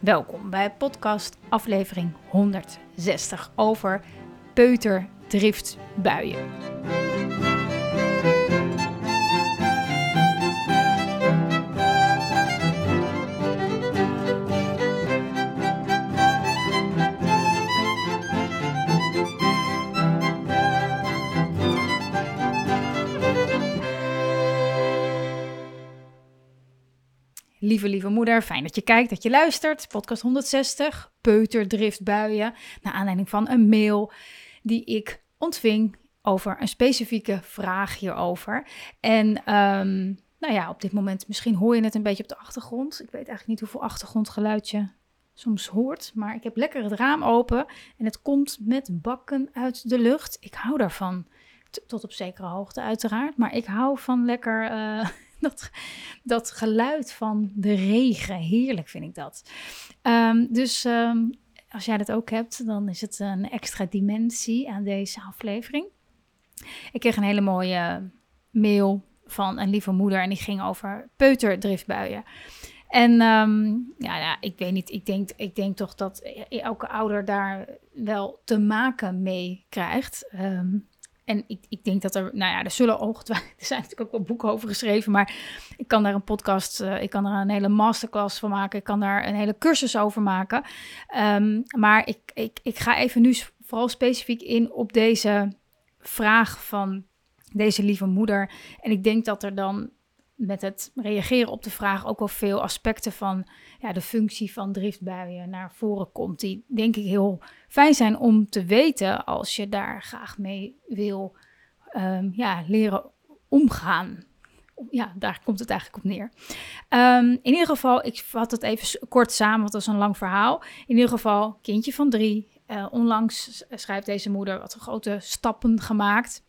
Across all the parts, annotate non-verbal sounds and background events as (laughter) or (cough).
Welkom bij podcast aflevering 160 over peuterdriftbuien. Lieve, lieve moeder, fijn dat je kijkt, dat je luistert. Podcast 160, peuterdriftbuien. Naar aanleiding van een mail die ik ontving over een specifieke vraag hierover. En ehm, nou ja, op dit moment, misschien hoor je het een beetje op de achtergrond. Ik weet eigenlijk niet hoeveel achtergrondgeluid je soms hoort. Maar ik heb lekker het raam open en het komt met bakken uit de lucht. Ik hou daarvan. Tot op zekere hoogte uiteraard. Maar ik hou van lekker... Uh, (laughs) dat, dat geluid van de regen. Heerlijk vind ik dat. Um, dus um, als jij dat ook hebt, dan is het een extra dimensie aan deze aflevering. Ik kreeg een hele mooie mail van een lieve moeder en die ging over peuterdriftbuien. En um, ja, ja, ik weet niet, ik denk, ik denk toch dat elke ouder daar wel te maken mee krijgt. Um, en ik, ik denk dat er, nou ja, er zullen ongetwijfeld, (laughs) er zijn natuurlijk ook wel boeken over geschreven, maar ik kan daar een podcast, uh, ik kan er een hele masterclass van maken, ik kan daar een hele cursus over maken. Um, maar ik, ik, ik ga even nu vooral specifiek in op deze vraag van deze lieve moeder. En ik denk dat er dan met het reageren op de vraag ook wel veel aspecten van ja, de functie van driftbuien naar voren komt. Die denk ik heel fijn zijn om te weten als je daar graag mee wil um, ja, leren omgaan. Ja, daar komt het eigenlijk op neer. Um, in ieder geval, ik vat het even kort samen, want dat is een lang verhaal. In ieder geval, kindje van drie. Uh, onlangs schrijft deze moeder wat grote stappen gemaakt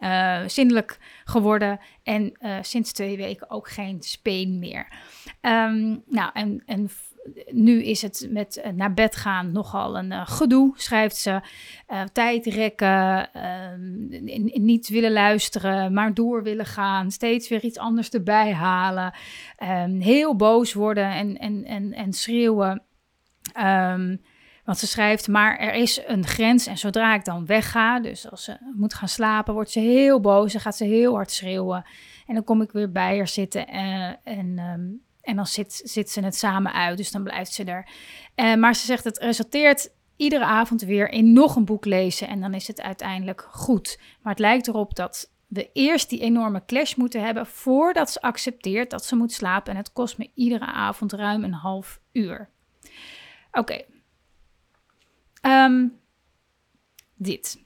uh, zindelijk geworden en uh, sinds twee weken ook geen speen meer. Um, nou, en, en nu is het met uh, naar bed gaan nogal een gedoe, schrijft ze. tijd rekken, niet willen luisteren, maar door willen gaan. Steeds weer iets anders erbij halen. Um, heel boos worden en, en, en, en schreeuwen. Want ze schrijft, maar er is een grens en zodra ik dan wegga, dus als ze moet gaan slapen, wordt ze heel boos en gaat ze heel hard schreeuwen. En dan kom ik weer bij haar zitten en, en, um, en dan zit, zit ze het samen uit, dus dan blijft ze er. Uh, maar ze zegt, het resulteert iedere avond weer in nog een boek lezen en dan is het uiteindelijk goed. Maar het lijkt erop dat we eerst die enorme clash moeten hebben voordat ze accepteert dat ze moet slapen. En het kost me iedere avond ruim een half uur. Oké. Um, dit.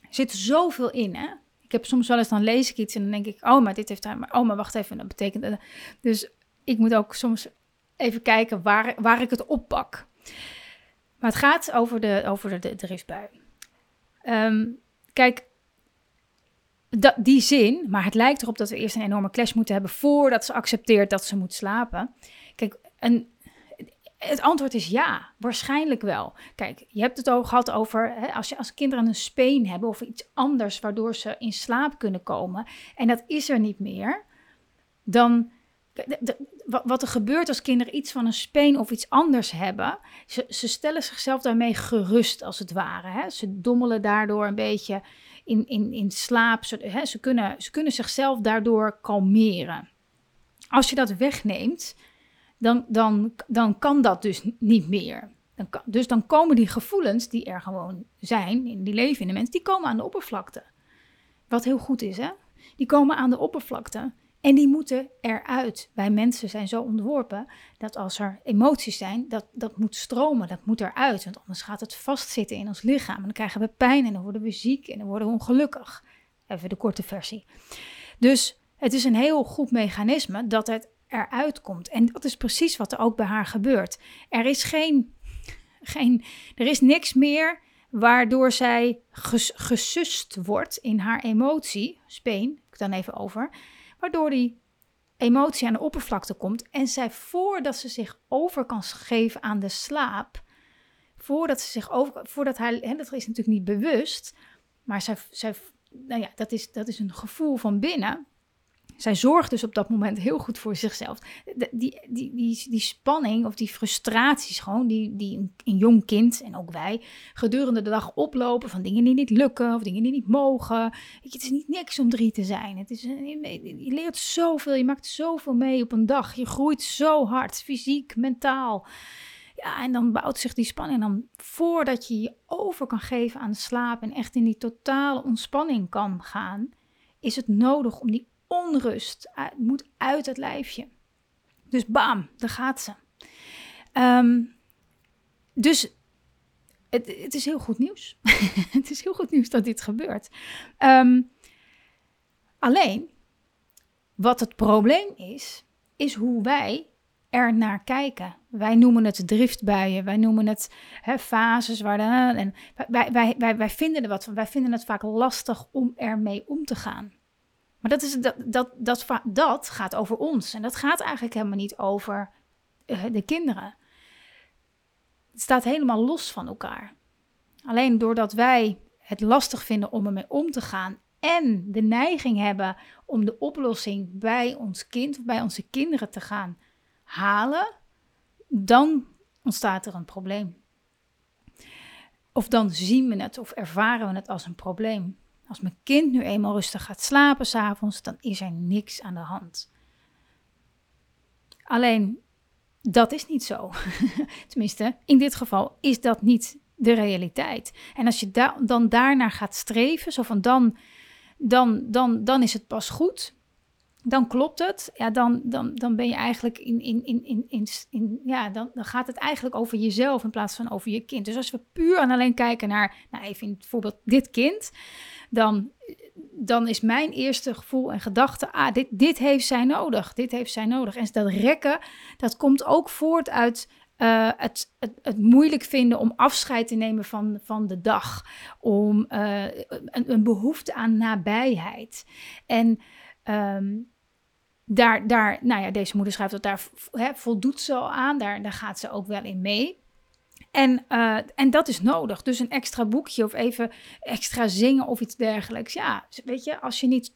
Er zit zoveel in, hè? Ik heb soms wel eens, dan lees ik iets en dan denk ik, oh, maar dit heeft hij, maar oh, maar wacht even, dat betekent. Dus ik moet ook soms even kijken waar, waar ik het oppak. Maar het gaat over de, over de, de driftbui. Um, kijk, die zin, maar het lijkt erop dat we eerst een enorme clash moeten hebben voordat ze accepteert dat ze moet slapen. Kijk, een het antwoord is ja, waarschijnlijk wel. Kijk, je hebt het ook gehad over hè, als, je, als kinderen een speen hebben of iets anders waardoor ze in slaap kunnen komen en dat is er niet meer, dan wat er gebeurt als kinderen iets van een speen of iets anders hebben, ze, ze stellen zichzelf daarmee gerust als het ware. Hè? Ze dommelen daardoor een beetje in, in, in slaap. Hè? Ze, kunnen, ze kunnen zichzelf daardoor kalmeren. Als je dat wegneemt, dan, dan, dan kan dat dus niet meer. Dan dus dan komen die gevoelens die er gewoon zijn, die leven in de mens, die komen aan de oppervlakte. Wat heel goed is, hè? Die komen aan de oppervlakte en die moeten eruit. Wij mensen zijn zo ontworpen dat als er emoties zijn, dat, dat moet stromen, dat moet eruit. Want anders gaat het vastzitten in ons lichaam. En dan krijgen we pijn en dan worden we ziek en dan worden we ongelukkig. Even de korte versie. Dus het is een heel goed mechanisme dat het eruit komt. En dat is precies wat er ook bij haar gebeurt. Er is geen, geen er is niks meer waardoor zij ges, gesust wordt in haar emotie, speen, ik dan even over, waardoor die emotie aan de oppervlakte komt en zij voordat ze zich over kan geven aan de slaap, voordat ze zich over, voordat hij, hè, dat is natuurlijk niet bewust, maar zij, zij, nou ja, dat is, dat is een gevoel van binnen. Zij zorgt dus op dat moment heel goed voor zichzelf. die, die, die, die spanning of die frustraties gewoon, die, die een, jong kind en ook wij gedurende de dag oplopen van dingen die niet lukken of dingen die niet mogen. Het is niet niks om drie te zijn. Het is, je leert zoveel, je maakt zoveel mee op een dag. Je groeit zo hard, fysiek, mentaal. Ja, en dan bouwt zich die spanning. Dan voordat je je over kan geven aan slaap en echt in die totale ontspanning kan gaan, is het nodig om die onrust uit, moet uit het lijfje. Dus bam, daar gaat ze. Ehm, dus het, het, is heel goed nieuws. (laughs) het is heel goed nieuws dat dit gebeurt. Ehm, alleen, wat het probleem is, is hoe wij er naar kijken. Wij noemen het driftbuien, wij noemen het hè, fases waar de, en wij, wij, wij, wij, vinden er wat. Wij vinden het vaak lastig om ermee om te gaan. Maar dat, is, dat, dat, dat, dat gaat over ons. En dat gaat eigenlijk helemaal niet over uh, de kinderen. Het staat helemaal los van elkaar. Alleen doordat wij het lastig vinden om ermee om te gaan en de neiging hebben om de oplossing bij ons kind of bij onze kinderen te gaan halen, dan ontstaat er een probleem. Of dan zien we het of ervaren we het als een probleem. Als mijn kind nu eenmaal rustig gaat slapen s'avonds, dan is er niks aan de hand. Alleen, dat is niet zo. (laughs) Tenminste, in dit geval is dat niet de realiteit. En als je da dan daarnaar gaat streven, zo van dan, dan, dan, dan is het pas goed, dan klopt het. Ja, dan, dan, dan ben je eigenlijk in, in, in, in, in, ja, dan, dan gaat het eigenlijk over jezelf in plaats van over je kind. Dus als we puur en alleen kijken naar, nou even in het voorbeeld dit kind, dan, dan is mijn eerste gevoel en gedachte, ah, dit, dit heeft zij nodig, dit heeft zij nodig. En dat rekken, dat komt ook voort uit uh, het, het, het, moeilijk vinden om afscheid te nemen van, van de dag, om uh, een, behoefte aan nabijheid. En um, daar, daar, nou ja, deze moeder schrijft dat daar hè, voldoet ze al aan, daar, daar gaat ze ook wel in mee. En, uh, en dat is nodig. Dus een extra boekje of even extra zingen of iets dergelijks. Ja, weet je, als je niet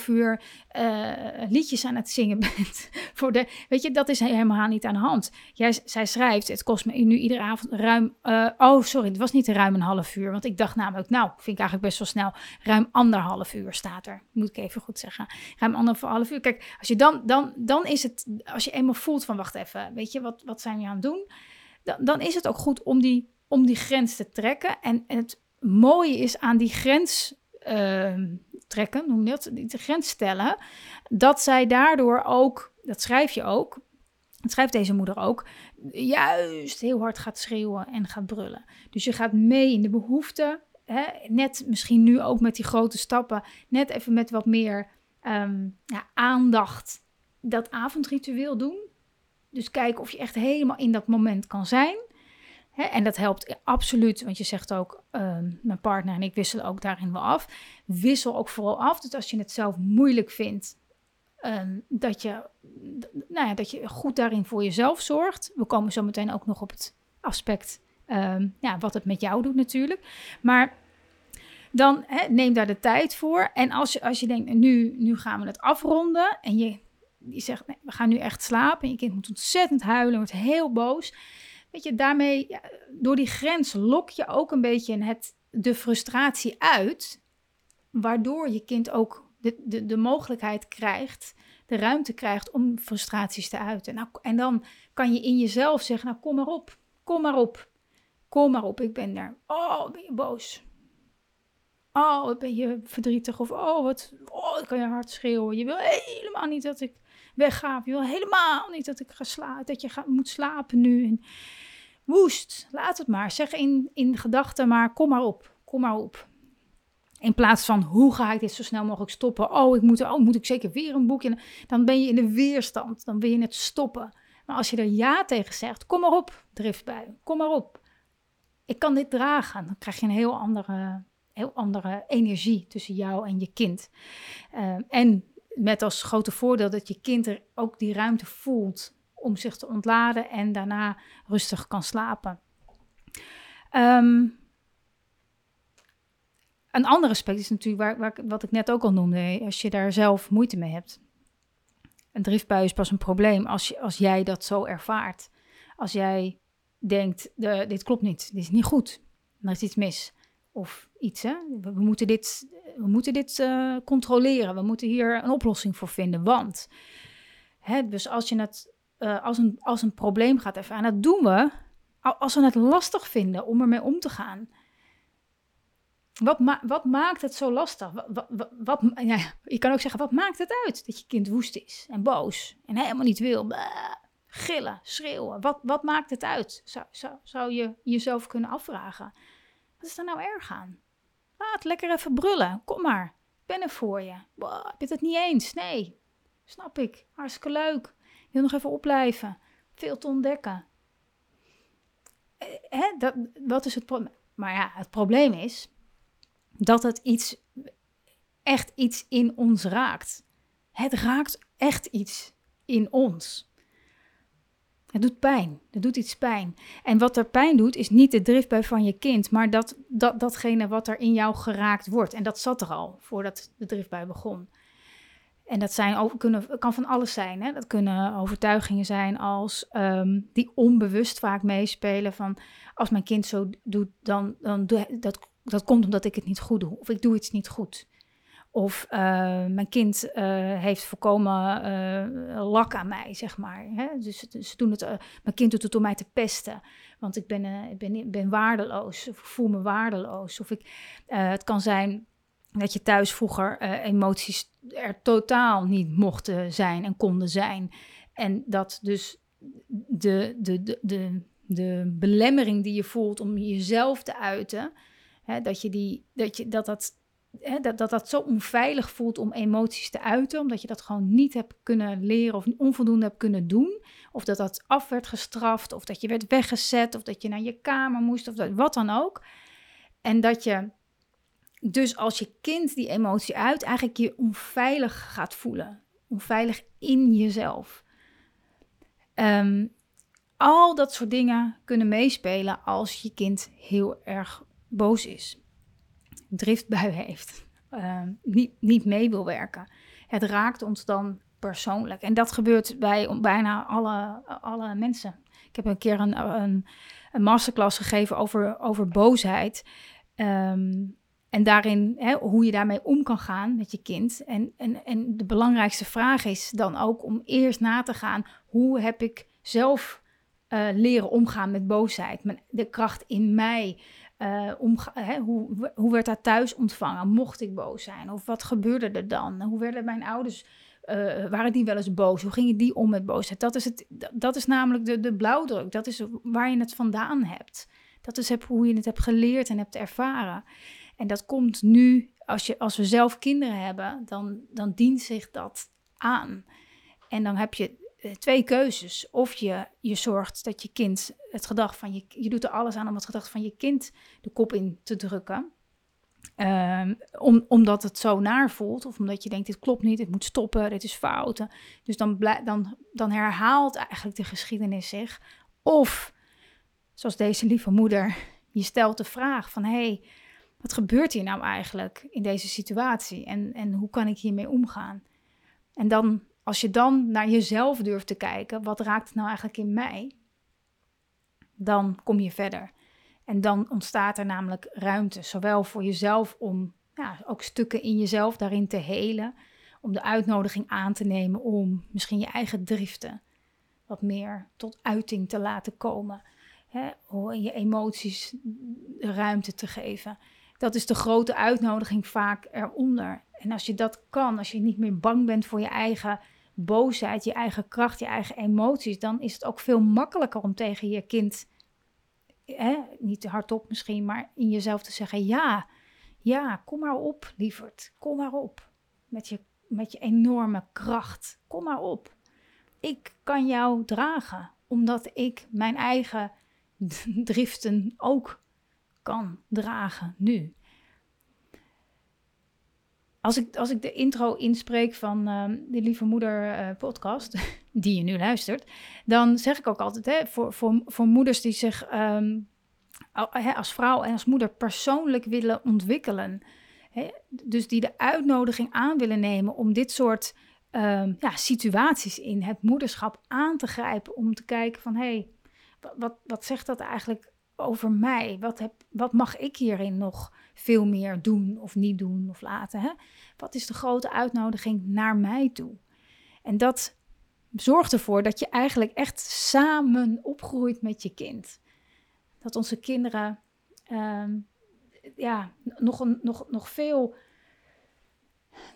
2,5 uur uh, liedjes aan het zingen (laughs) bent. Voor de, weet je, dat is helemaal niet aan de hand. Jij, zij schrijft, het kost me nu iedere avond ruim. Uh, oh, sorry, het was niet ruim een half uur. Want ik dacht namelijk, nou, vind ik eigenlijk best wel snel. Ruim anderhalf uur staat er. Moet ik even goed zeggen. Ruim anderhalf uur. Kijk, als je dan, dan, dan is het, als je eenmaal voelt van, wacht even, weet je, wat, wat zijn we aan het doen? Dan, dan is het ook goed om die, om die grens te trekken. En, het mooie is aan die grens uh, trekken, noem je dat, die grens stellen, dat zij daardoor ook, dat schrijf je ook, dat schrijft deze moeder ook, juist heel hard gaat schreeuwen en gaat brullen. Dus je gaat mee in de behoeften, hè, net misschien nu ook met die grote stappen, net even met wat meer um, ja, aandacht dat avondritueel doen. Dus kijken of je echt helemaal in dat moment kan zijn. en dat helpt absoluut, want je zegt ook, ehm, mijn partner en ik wisselen ook daarin wel af. Wissel ook vooral af. Dus als je het zelf moeilijk vindt, um, dat, je, nou ja, dat je goed daarin voor jezelf zorgt. We komen zo meteen ook nog op het aspect, um, ja, wat het met jou doet natuurlijk. Maar dan neem daar de tijd voor. En als je, als je denkt, nu, nu gaan we het afronden en je die zegt, nee, we gaan nu echt slapen. En je kind moet ontzettend huilen, wordt heel boos. Weet je, daarmee, door die grens lok je ook een beetje het, de frustratie uit. Waardoor je kind ook de, de, de mogelijkheid krijgt, de ruimte krijgt om frustraties te uiten. Nou, en dan kan je in jezelf zeggen, nou kom maar op, kom maar op. Kom maar op, ik ben er. Oh, ben je boos? Oh, ben je verdrietig? Of oh, wat oh, kan je hard schreeuwen. Je wil helemaal niet dat ik wegga. Je wil helemaal niet dat ik ga slapen, dat je moet slapen nu. En woest, laat het maar. Zeg in, in gedachten maar, kom maar op, kom maar op. In plaats van hoe ga ik dit zo snel mogelijk stoppen? Oh, ik moet, oh, moet ik zeker weer een boekje? Dan ben je in de weerstand. Dan wil je het stoppen. Maar als je er ja tegen zegt, kom maar op, driftbui, kom maar op. Ik kan dit dragen. Dan krijg je een heel andere, heel andere energie tussen jou en je kind. Uh, en met als grote voordeel dat je kind er ook die ruimte voelt om zich te ontladen en daarna rustig kan slapen. Um, een ander aspect is natuurlijk waar, waar, wat ik net ook al noemde, als je daar zelf moeite mee hebt. Een driftbui is pas een probleem als, je, als jij dat zo ervaart. Als jij denkt, de, dit klopt niet, dit is niet goed, er is iets mis. Of iets, hè? We, moeten dit, we moeten dit uh, controleren, we moeten hier een oplossing voor vinden, want... Hè, dus als je het uh, als, een, als een probleem gaat ervaren, en dat doen we als we het lastig vinden om ermee om te gaan wat, ma wat maakt het zo lastig? Wat, wat, ja, je kan ook zeggen, wat maakt het uit dat je kind woest is en boos en helemaal niet wil? gillen, schreeuwen. Wat, wat maakt het uit? Zou, zou, zou je jezelf kunnen afvragen. Wat is er nou erg aan? Laat lekker even brullen. Kom maar. Ik ben er voor je. Heb je het niet eens? Nee. Snap ik. Hartstikke leuk. Ik wil nog even opblijven. Veel te ontdekken. Eh, hè, dat, wat is het probleem? Maar ja, het probleem is dat het iets, echt iets in ons raakt. Het raakt echt iets in ons. Het doet pijn. Het doet iets pijn. En wat er pijn doet, is niet de driftbui van je kind, maar dat, dat, datgene wat er in jou geraakt wordt. En dat zat er al voordat de driftbui begon. En dat zijn, kunnen, kan van alles zijn. Hè? Dat kunnen overtuigingen zijn als um, die onbewust vaak meespelen. Van als mijn kind zo doet, dan, dan dat dat komt omdat ik het niet goed doe. Of ik doe iets niet goed. Of uh, mijn kind uh, heeft voorkomen uh, lak aan mij, zeg maar. Hè? Dus ze doen het, mijn kind doet het om mij te pesten. Want ik ben, ik ben, ben waardeloos. Of ik voel me waardeloos. Of ik, het kan zijn dat je thuis vroeger emoties er totaal niet mochten zijn en konden zijn. En dat dus de, de, de, de, de belemmering die je voelt om jezelf te uiten Hè, dat, je die, dat, je, dat, dat, hè, dat, dat dat zo onveilig voelt om emoties te uiten, omdat je dat gewoon niet hebt kunnen leren of onvoldoende hebt kunnen doen. Of dat dat af werd gestraft, of dat je werd weggezet, of dat je naar je kamer moest, of dat, wat dan ook. En dat je dus als je kind die emotie uit, eigenlijk je onveilig gaat voelen. Onveilig in jezelf. Ehm, al dat soort dingen kunnen meespelen als je kind heel erg boos is, driftbui heeft, uh, niet, niet mee wil werken. Het raakt ons dan persoonlijk. En dat gebeurt bij bijna alle, alle mensen. Ik heb een keer een, een, masterclass gegeven over, over boosheid. Um, en daarin hè, hoe je daarmee om kan gaan met je kind. En, en, en de belangrijkste vraag is dan ook om eerst na te gaan: hoe heb ik zelf uh, leren omgaan met boosheid? Mijn, de kracht in mij. Uh, hè, hoe, hoe werd dat thuis ontvangen? Mocht ik boos zijn? Of wat gebeurde er dan? Hoe werden mijn ouders, uh, waren die wel eens boos? Hoe gingen die om met boosheid? Dat is, het, dat is namelijk de, de blauwdruk. Dat is waar je het vandaan hebt. Dat is hoe je het hebt geleerd en hebt ervaren. En dat komt nu, als, je, als we zelf kinderen hebben, dan, dan dient zich dat aan. En dan heb je eh, twee keuzes. Of je, je zorgt dat je kind het gedrag van je... Je doet er alles aan om het gedrag van je kind de kop in te drukken. Um, om, omdat het zo naar voelt. Of omdat je denkt, dit klopt niet, dit moet stoppen, dit is fouten. Dus dan, dan, dan herhaalt eigenlijk de geschiedenis zich. Of, zoals deze lieve moeder, je stelt de vraag van... hey, wat gebeurt hier nou eigenlijk in deze situatie? En, en hoe kan ik hiermee omgaan? En dan als je dan naar jezelf durft te kijken, wat raakt het nou eigenlijk in mij? Dan kom je verder. En dan ontstaat er namelijk ruimte, zowel voor jezelf om ja, ook stukken in jezelf daarin te helen, om de uitnodiging aan te nemen om misschien je eigen driften wat meer tot uiting te laten komen. Hè, je emoties ruimte te geven. Dat is de grote uitnodiging vaak eronder. En als je dat kan, als je niet meer bang bent voor je eigen boosheid, je eigen kracht, je eigen emoties, dan is het ook veel makkelijker om tegen je kind, hè, niet hardop misschien, maar in jezelf te zeggen: ja, Ja, kom maar op, lieverd. Kom maar op. Met je, met je enorme kracht. Kom maar op. Ik kan jou dragen, omdat ik mijn eigen (laughs) driften ook kan dragen nu. Als ik, als ik de intro inspreek van uh, de Lieve Moeder uh, podcast, (laughs) die je nu luistert, dan zeg ik ook altijd hè, voor, voor, voor moeders die zich um, als vrouw en als moeder persoonlijk willen ontwikkelen. Hè, dus die de uitnodiging aan willen nemen om dit soort um, ja, situaties in het moederschap aan te grijpen. Om te kijken van hé, hey, wat, wat zegt dat eigenlijk over mij? Wat, heb, wat mag ik hierin nog veel meer doen of niet doen of laten? Hè? Wat is de grote uitnodiging naar mij toe? En dat zorgt ervoor dat je eigenlijk echt samen opgroeit met je kind. Dat onze kinderen um, ja, nog, een, nog, nog, veel,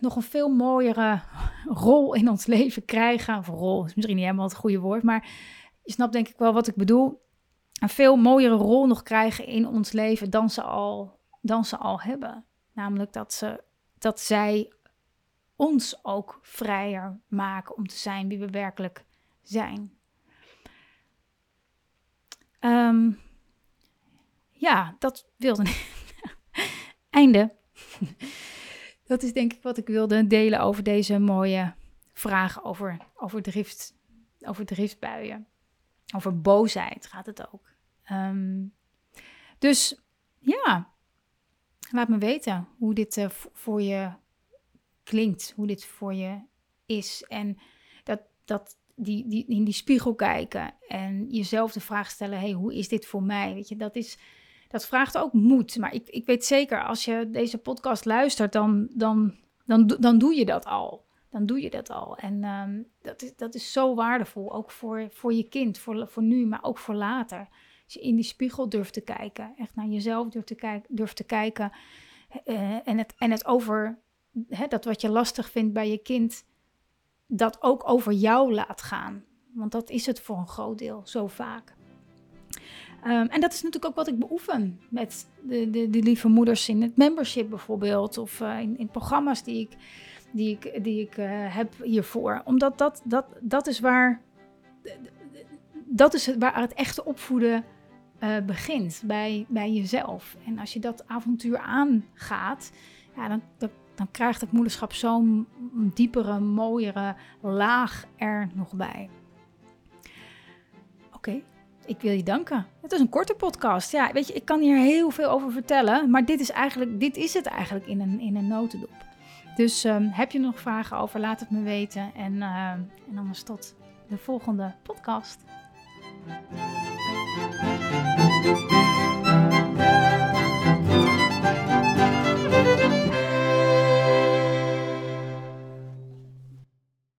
nog een veel mooiere rol in ons leven krijgen. Of rol is misschien niet helemaal het goede woord, maar je snapt denk ik wel wat ik bedoel. Een veel mooiere rol nog krijgen in ons leven dan ze al, dan ze al hebben. Namelijk dat, ze, dat zij ons ook vrijer maken om te zijn wie we werkelijk zijn. Um, ja, dat wilde ik. (laughs) Einde. (laughs) dat is denk ik wat ik wilde delen over deze mooie vragen over, over, drift, over driftbuien. Over boosheid gaat het ook. Um, dus ja, laat me weten hoe dit uh, voor je klinkt, hoe dit voor je is. En dat, dat die, die, in die spiegel kijken en jezelf de vraag stellen: hey, hoe is dit voor mij? Weet je, dat, is, dat vraagt ook moed. Maar ik, ik weet zeker, als je deze podcast luistert, dan, dan, dan, dan doe je dat al. Dan doe je dat al. En um, dat, is, dat is zo waardevol, ook voor, voor je kind, voor, voor nu, maar ook voor later. In die spiegel durft te kijken, echt naar jezelf durft te, kijk, durft te kijken. Uh, en, het, en het over hè, dat wat je lastig vindt bij je kind, dat ook over jou laat gaan. Want dat is het voor een groot deel zo vaak. Um, en dat is natuurlijk ook wat ik beoefen met de, de, lieve moeders in het membership bijvoorbeeld. Of uh, in, in programma's die ik, die ik, die ik uh, heb hiervoor. Omdat dat, dat, dat is waar. Dat is waar het echte opvoeden uh, begint. Bij, bij jezelf. En als je dat avontuur aangaat. Ja, dan, dan krijgt het moederschap zo'n diepere, mooiere laag er nog bij. Oké, ik wil je danken. Het is een korte podcast. Ja, weet je, ik kan hier heel veel over vertellen, maar dit is, eigenlijk, dit is het eigenlijk in een, in een notendop. Dus um, heb je nog vragen over, laat het me weten. En, uh, en anders tot de volgende podcast. Música